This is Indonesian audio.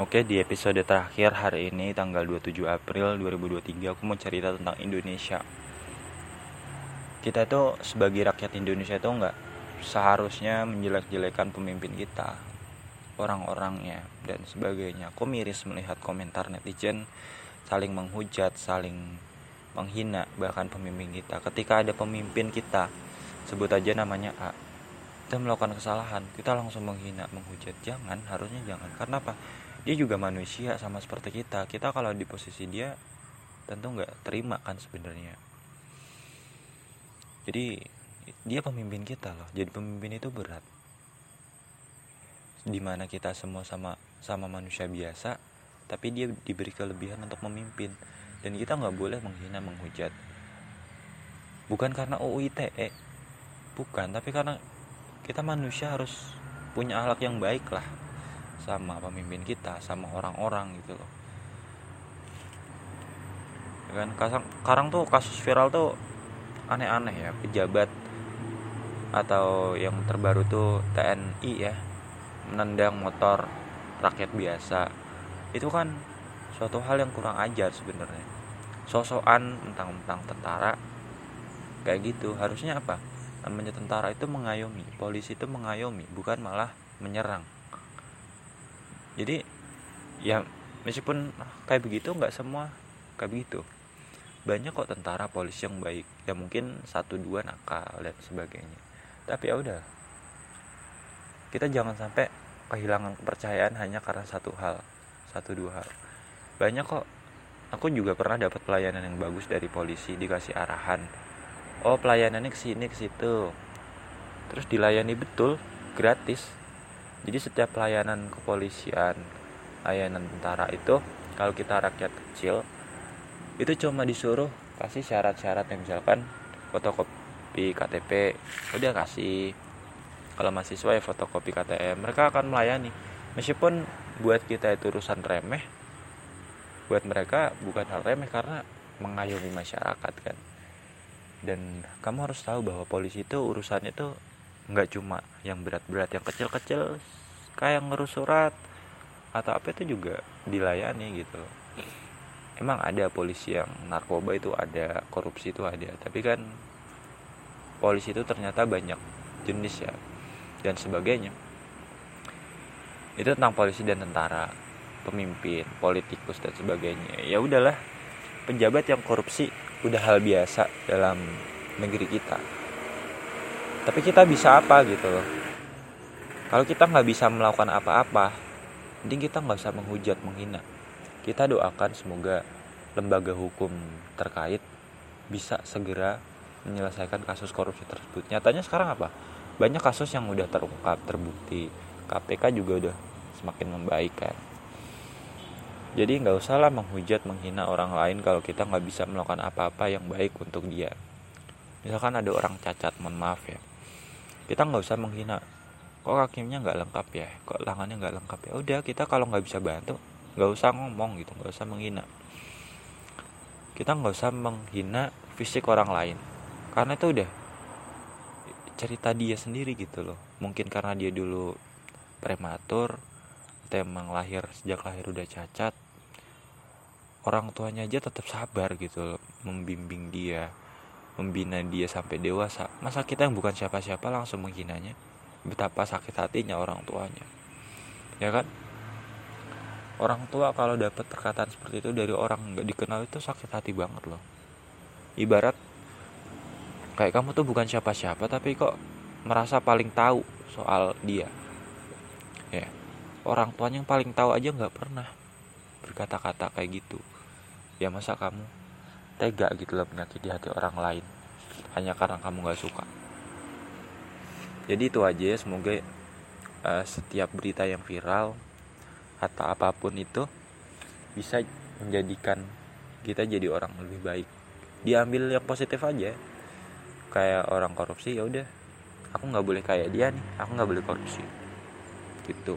Oke, di episode terakhir hari ini tanggal 27 April 2023 aku mau cerita tentang Indonesia. Kita tuh sebagai rakyat Indonesia itu nggak seharusnya menjelek-jelekan pemimpin kita, orang-orangnya dan sebagainya. Aku miris melihat komentar netizen saling menghujat, saling menghina bahkan pemimpin kita. Ketika ada pemimpin kita, sebut aja namanya A, kita melakukan kesalahan, kita langsung menghina, menghujat. Jangan, harusnya jangan. Karena apa? Dia juga manusia sama seperti kita. Kita kalau di posisi dia tentu nggak terima kan sebenarnya. Jadi dia pemimpin kita loh. Jadi pemimpin itu berat. Di mana kita semua sama sama manusia biasa tapi dia diberi kelebihan untuk memimpin. Dan kita nggak boleh menghina menghujat. Bukan karena UITE bukan tapi karena kita manusia harus punya akhlak yang baik lah sama pemimpin kita sama orang-orang gitu loh. Ya kan sekarang tuh kasus viral tuh aneh-aneh ya pejabat atau yang terbaru tuh TNI ya menendang motor rakyat biasa. Itu kan suatu hal yang kurang ajar sebenarnya. Sosokan tentang tentang tentara kayak gitu. Harusnya apa? Namanya tentara itu mengayomi polisi itu mengayomi bukan malah menyerang jadi ya meskipun kayak begitu nggak semua kayak begitu. Banyak kok tentara polisi yang baik. Ya mungkin satu dua nakal dan sebagainya. Tapi ya udah. Kita jangan sampai kehilangan kepercayaan hanya karena satu hal satu dua hal. Banyak kok. Aku juga pernah dapat pelayanan yang bagus dari polisi dikasih arahan. Oh pelayanannya ke sini ke situ. Terus dilayani betul gratis jadi setiap pelayanan kepolisian layanan tentara itu kalau kita rakyat kecil itu cuma disuruh kasih syarat-syarat yang misalkan fotokopi KTP udah kasih. Kalau mahasiswa ya fotokopi KTM mereka akan melayani. Meskipun buat kita itu urusan remeh buat mereka bukan hal remeh karena mengayomi masyarakat kan. Dan kamu harus tahu bahwa polisi itu urusannya itu nggak cuma yang berat-berat yang kecil-kecil kayak ngurus surat atau apa itu juga dilayani gitu. Emang ada polisi yang narkoba itu ada korupsi itu ada. Tapi kan polisi itu ternyata banyak jenis ya dan sebagainya. Itu tentang polisi dan tentara pemimpin politikus dan sebagainya. Ya udahlah pejabat yang korupsi udah hal biasa dalam negeri kita tapi kita bisa apa gitu loh. Kalau kita nggak bisa melakukan apa-apa mending kita nggak usah menghujat menghina. Kita doakan semoga lembaga hukum terkait bisa segera menyelesaikan kasus korupsi tersebut. Nyatanya sekarang apa? Banyak kasus yang udah terungkap terbukti. KPK juga udah semakin membaik kan? Jadi nggak usah lah menghujat menghina orang lain kalau kita nggak bisa melakukan apa-apa yang baik untuk dia. Misalkan ada orang cacat mohon maaf ya kita nggak usah menghina. Kok kakinya nggak lengkap ya? Kok tangannya nggak lengkap ya? Udah kita kalau nggak bisa bantu nggak usah ngomong gitu nggak usah menghina. Kita nggak usah menghina fisik orang lain. Karena itu udah cerita dia sendiri gitu loh. Mungkin karena dia dulu prematur atau emang lahir sejak lahir udah cacat orang tuanya aja tetap sabar gitu loh membimbing dia membina dia sampai dewasa masa kita yang bukan siapa-siapa langsung menghinanya? Betapa sakit hatinya orang tuanya. Ya kan? Orang tua kalau dapat perkataan seperti itu dari orang nggak dikenal itu sakit hati banget loh. Ibarat kayak kamu tuh bukan siapa-siapa tapi kok merasa paling tahu soal dia. Ya. Orang tuanya yang paling tahu aja nggak pernah berkata-kata kayak gitu. Ya masa kamu tega gitu loh menyakiti hati orang lain. Hanya karena kamu gak suka. Jadi itu aja ya semoga uh, setiap berita yang viral atau apa pun itu bisa menjadikan kita jadi orang lebih baik. Diambil yang positif aja. Kayak orang korupsi ya udah. Aku nggak boleh kayak dia nih. Aku nggak boleh korupsi. Gitu